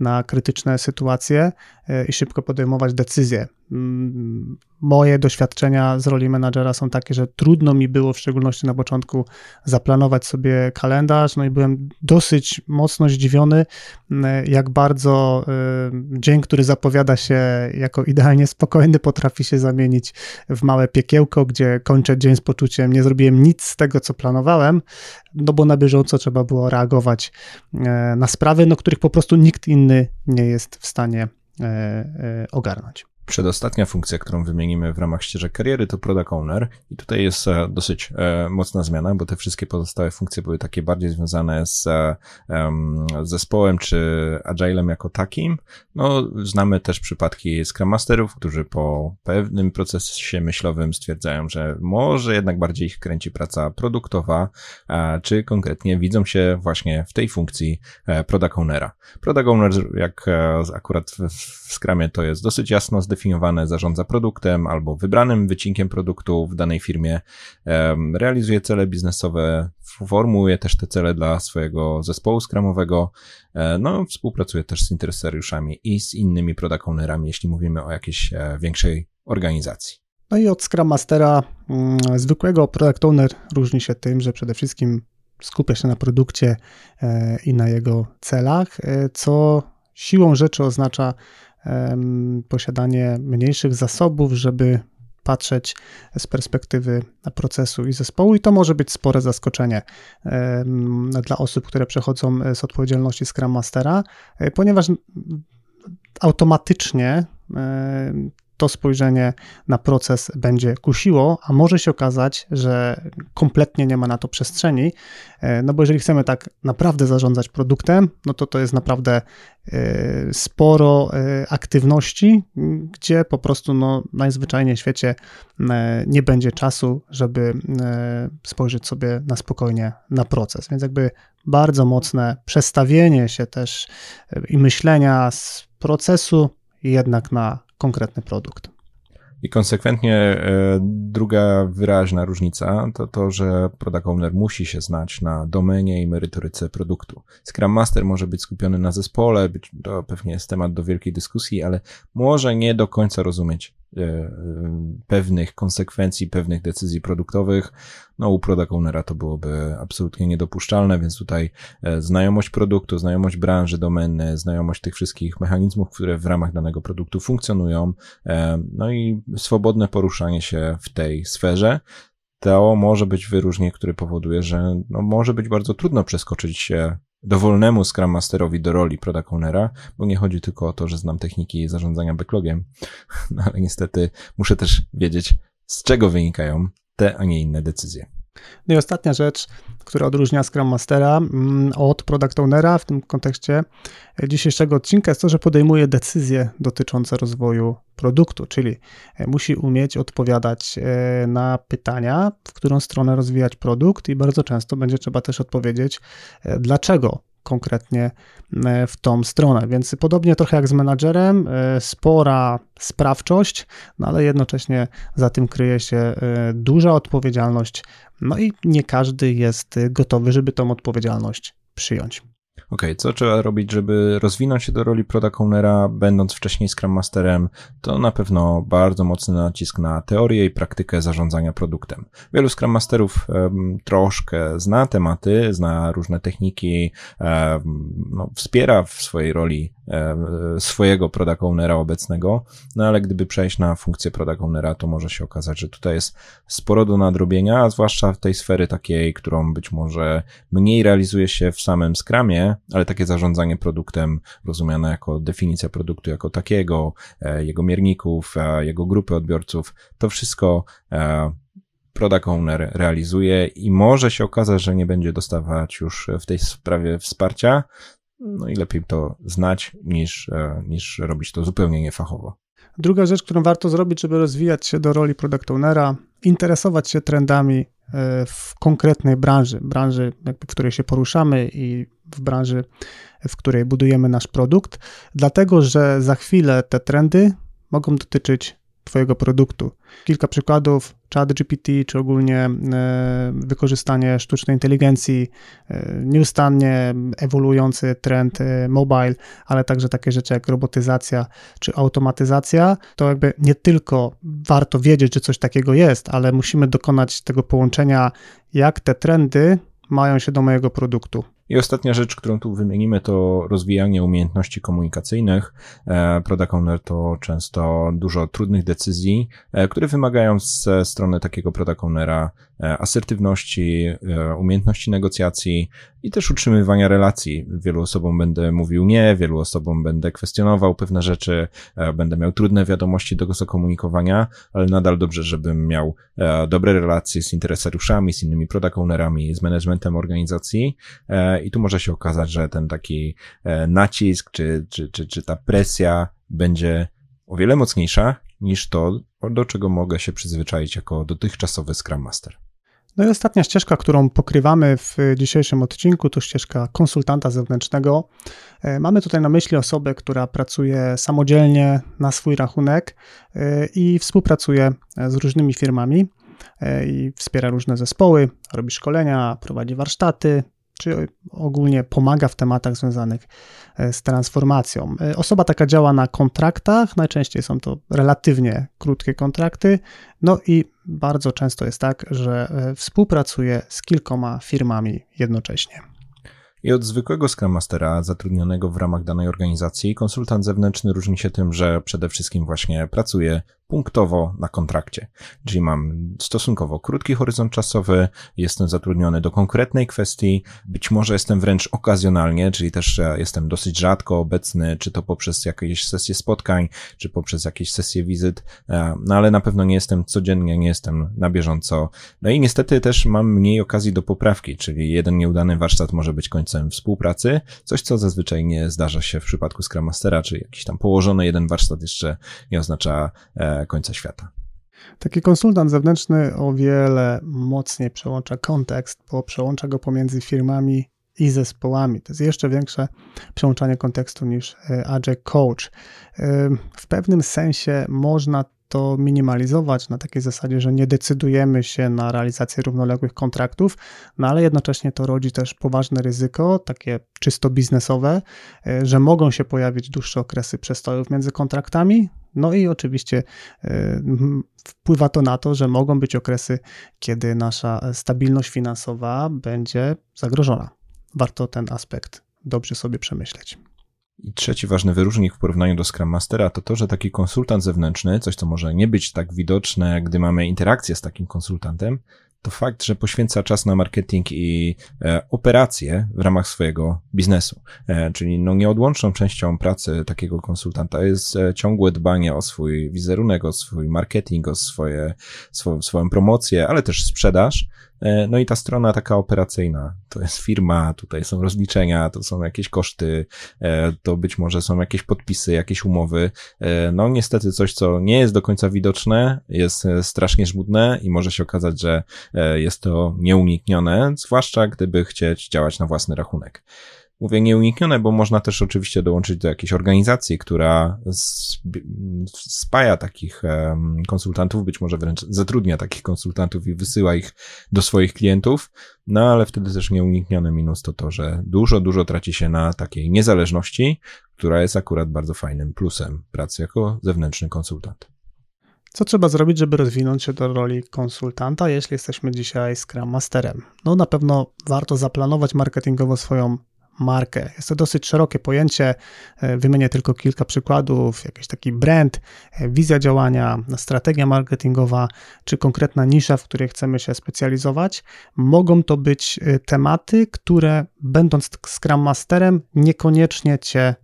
na krytyczne sytuacje e, i szybko podejmować decyzje. Mm, moje doświadczenia z roli menadżera są takie, że trudno mi było, w szczególności na początku, zaplanować sobie kalendarz. No i byłem dosyć mocno zdziwiony, mm, jak bardzo y, dzień, który zapowiada się jako idealnie spokojny, potrafi się zamienić w małe piekiełko, gdzie kończę dzień z poczuciem, nie zrobiłem nic z tego, co planowałem, no bo na bieżąco trzeba było reagować y, na sprawy, no których po prostu nikt inny nie jest w stanie y, ogarnąć. Przedostatnia funkcja, którą wymienimy w ramach ścieżek kariery, to Product Owner. I tutaj jest e, dosyć e, mocna zmiana, bo te wszystkie pozostałe funkcje były takie bardziej związane z um, zespołem czy agilem jako takim. No, znamy też przypadki Scrum Masterów, którzy po pewnym procesie myślowym stwierdzają, że może jednak bardziej ich kręci praca produktowa, czy konkretnie widzą się właśnie w tej funkcji Product Ownera. Product Owner, jak akurat w Scrumie to jest dosyć jasno zdefiniowane, zdefiniowane zarządza produktem albo wybranym wycinkiem produktu w danej firmie, realizuje cele biznesowe, formułuje też te cele dla swojego zespołu skramowego, e, no, współpracuje też z interesariuszami i z innymi product ownerami, jeśli mówimy o jakiejś e, większej organizacji. No i od Scrum Mastera mm, zwykłego product owner różni się tym, że przede wszystkim skupia się na produkcie e, i na jego celach, co siłą rzeczy oznacza posiadanie mniejszych zasobów, żeby patrzeć z perspektywy procesu i zespołu, i to może być spore zaskoczenie dla osób, które przechodzą z odpowiedzialności Scrum Mastera, e, ponieważ automatycznie to spojrzenie na proces będzie kusiło, a może się okazać, że kompletnie nie ma na to przestrzeni, e, no bo jeżeli chcemy tak naprawdę zarządzać produktem, no to to jest naprawdę e, sporo e, aktywności, gdzie po prostu no, najzwyczajniej w świecie nie będzie czasu, żeby spojrzeć sobie na spokojnie na proces. Więc jakby bardzo mocne przestawienie się też i myślenia z procesu jednak na konkretny produkt. I konsekwentnie e, druga wyraźna różnica to to, że product owner musi się znać na domenie i merytoryce produktu. Scrum Master może być skupiony na zespole, to pewnie jest temat do wielkiej dyskusji, ale może nie do końca rozumieć pewnych konsekwencji, pewnych decyzji produktowych. No, u product ownera to byłoby absolutnie niedopuszczalne, więc tutaj e, znajomość produktu, znajomość branży, domeny, znajomość tych wszystkich mechanizmów, które w ramach danego produktu funkcjonują, no i swobodne poruszanie się w tej sferze. To może być wyróżnienie, które powoduje, że no, może być bardzo trudno przeskoczyć się dowolnemu Scrum Masterowi do roli Product Ownera, bo nie chodzi tylko o to, że znam techniki zarządzania backlogiem, no ale niestety muszę też wiedzieć, z czego wynikają te, a nie inne decyzje. No i ostatnia rzecz, która odróżnia Scrum Mastera mm, od Product Ownera w tym kontekście dzisiejszego odcinka jest to, że podejmuje decyzje dotyczące rozwoju produktu, czyli e, musi umieć odpowiadać e, na pytania, w którą stronę rozwijać produkt i bardzo często będzie trzeba też odpowiedzieć, e, dlaczego konkretnie w tą stronę. Więc podobnie trochę jak z menadżerem, spora sprawczość, no ale jednocześnie za tym kryje się duża odpowiedzialność, no i nie każdy jest gotowy, żeby tą odpowiedzialność przyjąć. Okay, co trzeba robić, żeby rozwinąć się do roli product ownera, będąc wcześniej Scrum Masterem? To na pewno bardzo mocny nacisk na teorię i praktykę zarządzania produktem. Wielu Scrum Masterów um, troszkę zna tematy, zna różne techniki, um, no, wspiera w swojej roli swojego product ownera obecnego, no ale gdyby przejść na funkcję product ownera, to może się okazać, że tutaj jest sporo do nadrobienia, a zwłaszcza w tej sfery takiej, którą być może mniej realizuje się w samym Scrumie, ale takie zarządzanie produktem rozumiane jako definicja produktu jako takiego, e, jego mierników, e, jego grupy odbiorców, to wszystko e, product owner realizuje i może się okazać, że nie będzie dostawać już w tej sprawie wsparcia, no i lepiej to znać niż, niż robić to zupełnie niefachowo. Druga rzecz, którą warto zrobić, żeby rozwijać się do roli product ownera, interesować się trendami w konkretnej branży, branży, w której się poruszamy i w branży, w której budujemy nasz produkt, dlatego że za chwilę te trendy mogą dotyczyć Twojego produktu. Kilka przykładów: ChatGPT, czy ogólnie e, wykorzystanie sztucznej inteligencji, e, nieustannie ewoluujący trend e, mobile, ale także takie rzeczy jak robotyzacja czy automatyzacja. To jakby nie tylko warto wiedzieć, że coś takiego jest, ale musimy dokonać tego połączenia, jak te trendy mają się do mojego produktu. I ostatnia rzecz, którą tu wymienimy, to rozwijanie umiejętności komunikacyjnych. E, product owner to często dużo trudnych decyzji, e, które wymagają ze strony takiego product ownera e, asertywności, umiejętności negocjacji i też utrzymywania relacji. Wielu osobom będę mówił nie, wielu osobom będę kwestionował pewne rzeczy, będę miał trudne wiadomości do zakomunikowania, ale nadal dobrze, żebym miał dobre relacje z interesariuszami, z innymi product ownerami, z managementem organizacji i tu może się okazać, że ten taki e, nacisk, czy, czy, czy, czy ta presja będzie o wiele mocniejsza niż to, do czego mogę się przyzwyczaić jako dotychczasowy Scrum Master. No i ostatnia ścieżka, którą pokrywamy w dzisiejszym odcinku, to ścieżka konsultanta zewnętrznego. E, mamy tutaj na myśli osobę, która pracuje samodzielnie na swój rachunek e, i współpracuje z różnymi firmami i wspiera różne zespoły, robi szkolenia, prowadzi warsztaty, czy ogólnie pomaga w tematach związanych e, z transformacją. E, osoba taka działa na kontraktach, najczęściej są to relatywnie krótkie kontrakty, no i bardzo często jest tak, że e, współpracuje z kilkoma firmami jednocześnie. I od zwykłego Scrum Mastera zatrudnionego w ramach danej organizacji, konsultant zewnętrzny różni się tym, że przede wszystkim właśnie pracuje punktowo na kontrakcie. Czyli mam stosunkowo krótki horyzont czasowy, jestem zatrudniony do konkretnej kwestii, być może jestem wręcz okazjonalnie, czyli też jestem dosyć rzadko obecny, czy to poprzez jakieś sesje spotkań, czy poprzez jakieś sesje wizyt, e, no ale na pewno nie jestem codziennie, nie jestem na bieżąco. No i niestety też mam mniej okazji do poprawki, czyli jeden nieudany warsztat może być końcem współpracy, coś co zazwyczaj nie zdarza się w przypadku Scrum Mastera, czy jakiś tam położony jeden warsztat jeszcze nie oznacza e, końca świata. Taki konsultant zewnętrzny o wiele mocniej przełącza kontekst, bo przełącza go pomiędzy firmami i zespołami. To jest jeszcze większe przełączanie kontekstu niż Agile Coach. E, w pewnym sensie można to minimalizować na takiej zasadzie, że nie decydujemy się na realizację równoległych kontraktów, no ale jednocześnie to rodzi też poważne ryzyko, takie czysto biznesowe, e, że mogą się pojawić dłuższe okresy przestojów między kontraktami, no i oczywiście e, wpływa to na to, że mogą być okresy, kiedy nasza stabilność finansowa będzie zagrożona. Warto ten aspekt dobrze sobie przemyśleć. I trzeci ważny wyróżnik w porównaniu do Scrum Mastera to to, że taki konsultant zewnętrzny, coś co może nie być tak widoczne, gdy mamy interakcję z takim konsultantem, to fakt, że poświęca czas na marketing i e, operacje w ramach swojego biznesu. E, czyli no nieodłączną częścią pracy takiego konsultanta jest e, ciągłe dbanie o swój wizerunek, o swój marketing, o swoje, swo, swoją promocję, ale też sprzedaż. E, no i ta strona taka operacyjna, to jest firma, tutaj są rozliczenia, to są jakieś koszty, e, to być może są jakieś podpisy, jakieś umowy. E, no niestety coś, co nie jest do końca widoczne, jest strasznie żmudne i może się okazać, że jest to nieuniknione, zwłaszcza gdyby chcieć działać na własny rachunek. Mówię nieuniknione, bo można też oczywiście dołączyć do jakiejś organizacji, która spaja takich konsultantów, być może wręcz zatrudnia takich konsultantów i wysyła ich do swoich klientów, no ale wtedy też nieunikniony minus to to, że dużo, dużo traci się na takiej niezależności, która jest akurat bardzo fajnym plusem pracy jako zewnętrzny konsultant. Co trzeba zrobić, żeby rozwinąć się do roli konsultanta, jeśli jesteśmy dzisiaj Scrum Masterem? No na pewno warto zaplanować marketingowo swoją markę. Jest to dosyć szerokie pojęcie, e, wymienię tylko kilka przykładów, jakiś taki brand, e, wizja działania, strategia marketingowa, czy konkretna nisza, w której chcemy się specjalizować. Mogą to być e, tematy, które będąc Scrum Masterem niekoniecznie Cię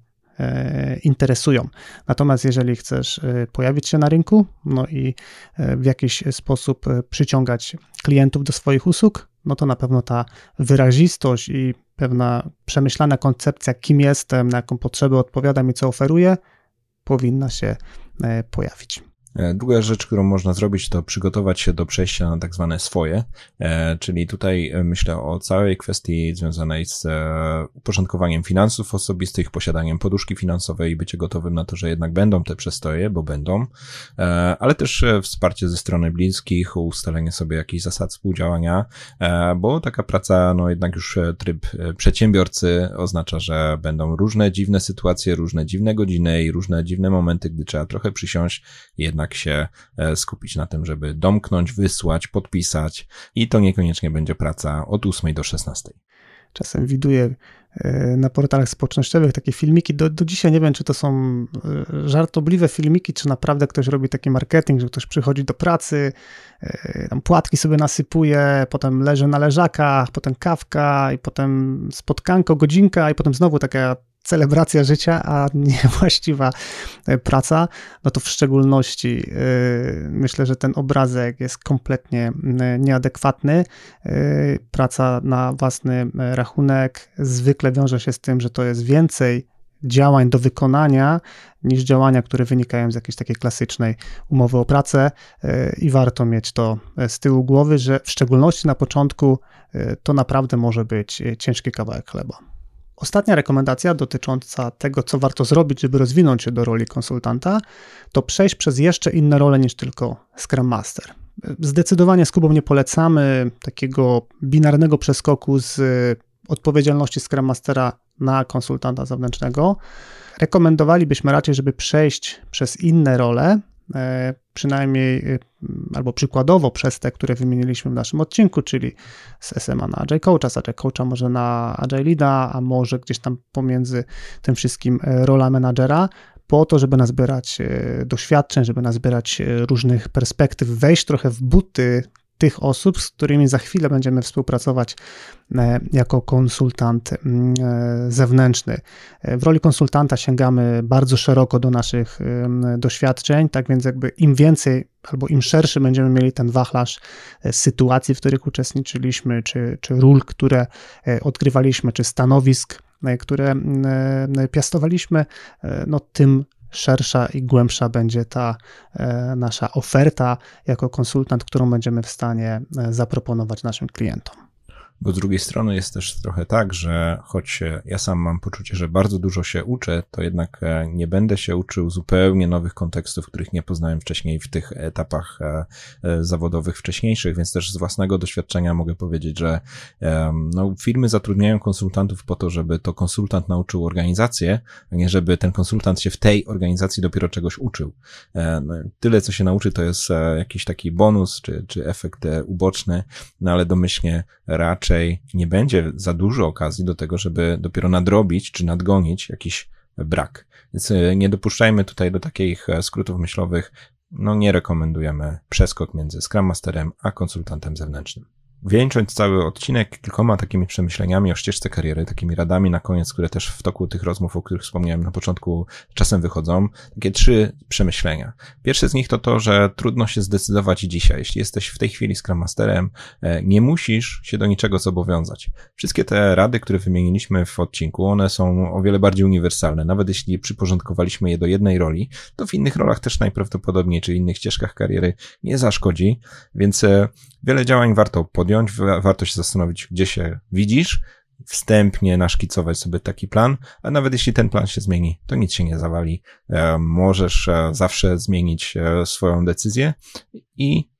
interesują. Natomiast jeżeli chcesz pojawić się na rynku, no i w jakiś sposób przyciągać klientów do swoich usług, no to na pewno ta wyrazistość i pewna przemyślana koncepcja, kim jestem, na jaką potrzebę odpowiadam i co oferuję, powinna się e, pojawić. E, druga rzecz, którą można zrobić, to przygotować się do przejścia na tak zwane swoje, e, czyli tutaj e, myślę o całej kwestii związanej z uporządkowaniem finansów osobistych, posiadaniem poduszki finansowej i bycie gotowym na to, że jednak będą te przestoje, bo będą, ale też wsparcie ze strony bliskich, ustalenie sobie jakichś zasad współdziałania, bo taka praca, no jednak już tryb przedsiębiorcy oznacza, że będą różne dziwne sytuacje, różne dziwne godziny i różne dziwne momenty, gdy trzeba trochę przysiąść jednak jednak się e, skupić na tym, żeby domknąć, wysłać, podpisać i to niekoniecznie będzie praca od 8 do 16. Czasem widuję e, na portalach społecznościowych takie filmiki. Do, do dzisiaj nie wiem, czy to są e, żartobliwe filmiki, czy naprawdę ktoś robi taki marketing, że ktoś przychodzi do pracy, tam płatki sobie nasypuje, potem leży na leżakach, potem kawka i potem spotkanko, godzinka i potem znowu taka celebracja życia, a niewłaściwa e, praca, no to w szczególności e, myślę, że ten obrazek jest kompletnie nieadekwatny. E, praca na własny rachunek zwykle wiąże się z tym, że to jest więcej działań do wykonania niż działania, które wynikają z jakiejś takiej klasycznej umowy o pracę i warto mieć to z tyłu głowy, że w szczególności na początku to naprawdę może być ciężki kawałek chleba. Ostatnia rekomendacja dotycząca tego, co warto zrobić, żeby rozwinąć się do roli konsultanta, to przejść przez jeszcze inne role niż tylko Scrum Master. Zdecydowanie z Kubą nie polecamy takiego binarnego przeskoku z odpowiedzialności Scrum Mastera na konsultanta zewnętrznego. Rekomendowalibyśmy raczej, żeby przejść przez inne role, przynajmniej e, albo przykładowo przez te, które wymieniliśmy w naszym odcinku, czyli z SMA na Agile Coacha, z Agile Coacha może na Agile Leada, a może gdzieś tam pomiędzy tym wszystkim e, rola menadżera, po to, żeby nazbierać doświadczeń, żeby nazbierać różnych perspektyw, wejść trochę w buty tych osób, z którymi za chwilę będziemy współpracować e, jako konsultant mm, e, zewnętrzny. E, w roli konsultanta sięgamy bardzo szeroko do naszych doświadczeń, tak więc jakby im więcej albo im szerszy będziemy mieli ten wachlarz sytuacji, w których uczestniczyliśmy, czy, czy ról, które odgrywaliśmy, czy stanowisk, które piastowaliśmy, no tym szersza i głębsza będzie ta e, nasza oferta jako konsultant, którą będziemy w stanie e, zaproponować naszym klientom. Bo z drugiej strony jest też trochę tak, że choć ja sam mam poczucie, że bardzo dużo się uczę, to jednak e, nie będę się uczył zupełnie nowych kontekstów, których nie poznałem wcześniej w tych etapach e, e, zawodowych wcześniejszych, więc też z własnego doświadczenia mogę powiedzieć, że no, firmy zatrudniają konsultantów po to, żeby to konsultant nauczył organizację, a nie żeby ten konsultant się w tej organizacji dopiero czegoś uczył. No, tyle, co się nauczy, to jest jakiś taki bonus czy, czy efekt uboczny, no ale domyślnie raczej raczej nie będzie za dużo okazji do tego, żeby dopiero nadrobić czy nadgonić jakiś brak. Więc e, nie dopuszczajmy tutaj do takich e, skrótów myślowych. No nie rekomendujemy przeskok między Scrum Masterem a konsultantem zewnętrznym wieńcząc cały odcinek kilkoma takimi przemyśleniami o ścieżce kariery, takimi radami na koniec, które też w toku tych rozmów, o których wspomniałem na początku, czasem wychodzą. Takie trzy przemyślenia. Pierwsze z nich to to, że trudno się zdecydować dzisiaj. Jeśli jesteś w tej chwili Scrum Masterem, e, nie musisz się do niczego zobowiązać. Wszystkie te rady, które wymieniliśmy w odcinku, one są o wiele bardziej uniwersalne. Nawet jeśli przyporządkowaliśmy je do jednej roli, to w innych rolach też najprawdopodobniej, czy innych ścieżkach kariery nie zaszkodzi, więc e, wiele działań warto podjąć, warto się zastanowić, gdzie się widzisz, wstępnie naszkicować sobie taki plan, a nawet jeśli ten plan się zmieni, to nic się nie zawali. E, możesz e, zawsze zmienić e, swoją decyzję i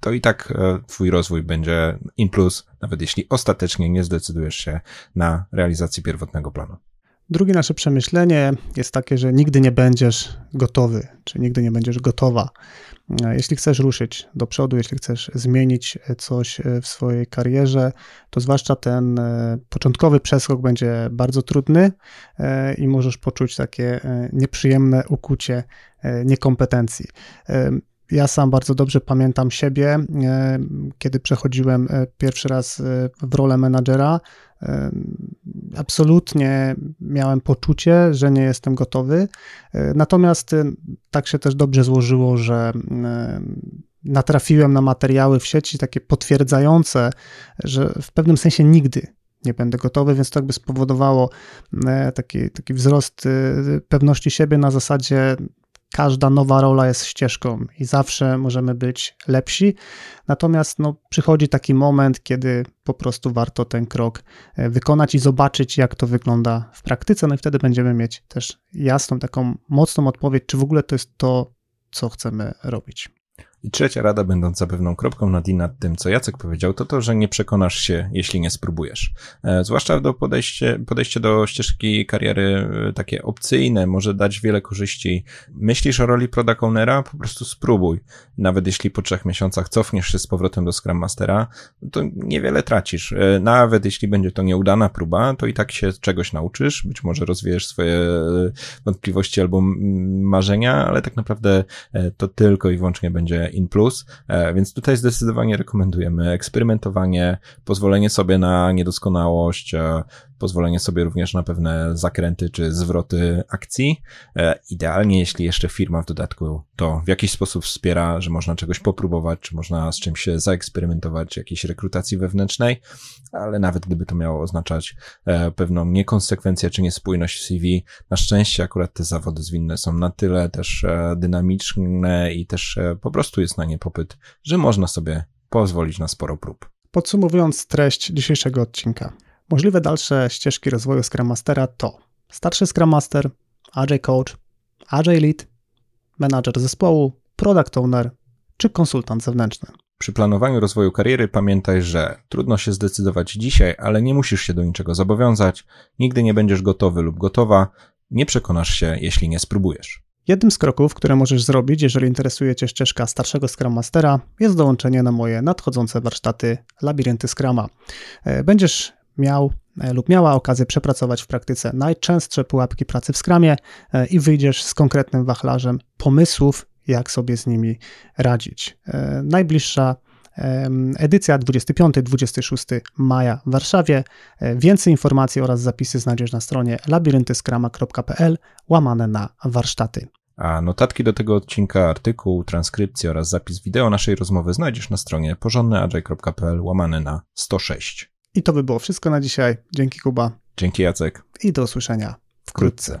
to i tak twój rozwój będzie in plus, nawet jeśli ostatecznie nie zdecydujesz się na realizację pierwotnego planu. Drugie nasze przemyślenie jest takie, że nigdy nie będziesz gotowy, czy nigdy nie będziesz gotowa. Jeśli chcesz ruszyć do przodu, jeśli chcesz zmienić coś w swojej karierze, to zwłaszcza ten e, początkowy przeskok będzie bardzo trudny e, i możesz poczuć takie e, nieprzyjemne ukucie niekompetencji. Ja sam bardzo dobrze pamiętam siebie, kiedy przechodziłem pierwszy raz w rolę menadżera absolutnie miałem poczucie, że nie jestem gotowy. E, natomiast tak się też dobrze złożyło, że natrafiłem na materiały w sieci takie potwierdzające, że w pewnym sensie nigdy nie będę gotowy, więc to jakby spowodowało e, taki, taki wzrost pewności siebie na zasadzie każda nowa rola jest ścieżką i zawsze możemy być lepsi. Natomiast no, przychodzi taki moment, kiedy po prostu warto ten krok e, wykonać i zobaczyć, jak to wygląda w praktyce. No i wtedy będziemy mieć też jasną, taką mocną odpowiedź, czy w ogóle to jest to, co chcemy robić. I trzecia rada, będąca pewną kropką nad i nad tym, co Jacek powiedział, to to, że nie przekonasz się, jeśli nie spróbujesz. E, zwłaszcza do podejście, podejście do ścieżki kariery e, takie opcyjne może dać wiele korzyści. Myślisz o roli product ownera? Po prostu spróbuj. Nawet jeśli po trzech miesiącach cofniesz się z powrotem do Scrum Mastera, to niewiele tracisz. E, nawet jeśli będzie to nieudana próba, to i tak się czegoś nauczysz. Być może rozwijesz swoje wątpliwości albo marzenia, ale tak naprawdę to tylko i wyłącznie będzie in plus, e, więc tutaj zdecydowanie rekomendujemy eksperymentowanie, pozwolenie sobie na niedoskonałość, e, pozwolenie sobie również na pewne zakręty czy zwroty akcji. E, idealnie, jeśli jeszcze firma w dodatku to w jakiś sposób wspiera, że można czegoś popróbować, czy można z czymś się zaeksperymentować, jakiejś rekrutacji wewnętrznej, ale nawet gdyby to miało oznaczać pewną niekonsekwencję czy niespójność CV, na szczęście akurat te zawody zwinne są na tyle też dynamiczne i też po prostu jest na nie popyt, że można sobie pozwolić na sporo prób. Podsumowując treść dzisiejszego odcinka. Możliwe dalsze ścieżki rozwoju Scrum Mastera to starszy Scrum Master, Agile Coach, Agile Lead, menadżer zespołu, Product Owner czy konsultant zewnętrzny. Przy planowaniu rozwoju kariery pamiętaj, że trudno się zdecydować dzisiaj, ale nie musisz się do niczego zobowiązać, nigdy nie będziesz gotowy lub gotowa, nie przekonasz się, jeśli nie spróbujesz. Jednym z kroków, które możesz zrobić, jeżeli interesuje Cię ścieżka starszego Scrum Mastera, jest dołączenie na moje nadchodzące warsztaty Labirynty Scrama. E, będziesz miał e, lub miała okazję przepracować w praktyce najczęstsze pułapki pracy w Scrumie e, i wyjdziesz z konkretnym wachlarzem pomysłów, jak sobie z nimi radzić. Najbliższa edycja 25-26 maja w Warszawie. Więcej informacji oraz zapisy znajdziesz na stronie labiryntyskrama.pl łamane na warsztaty. A notatki do tego odcinka, artykuł, transkrypcję oraz zapis wideo naszej rozmowy znajdziesz na stronie porządnyagile.pl łamane na 106. I to by było wszystko na dzisiaj. Dzięki Kuba. Dzięki Jacek. I do usłyszenia wkrótce.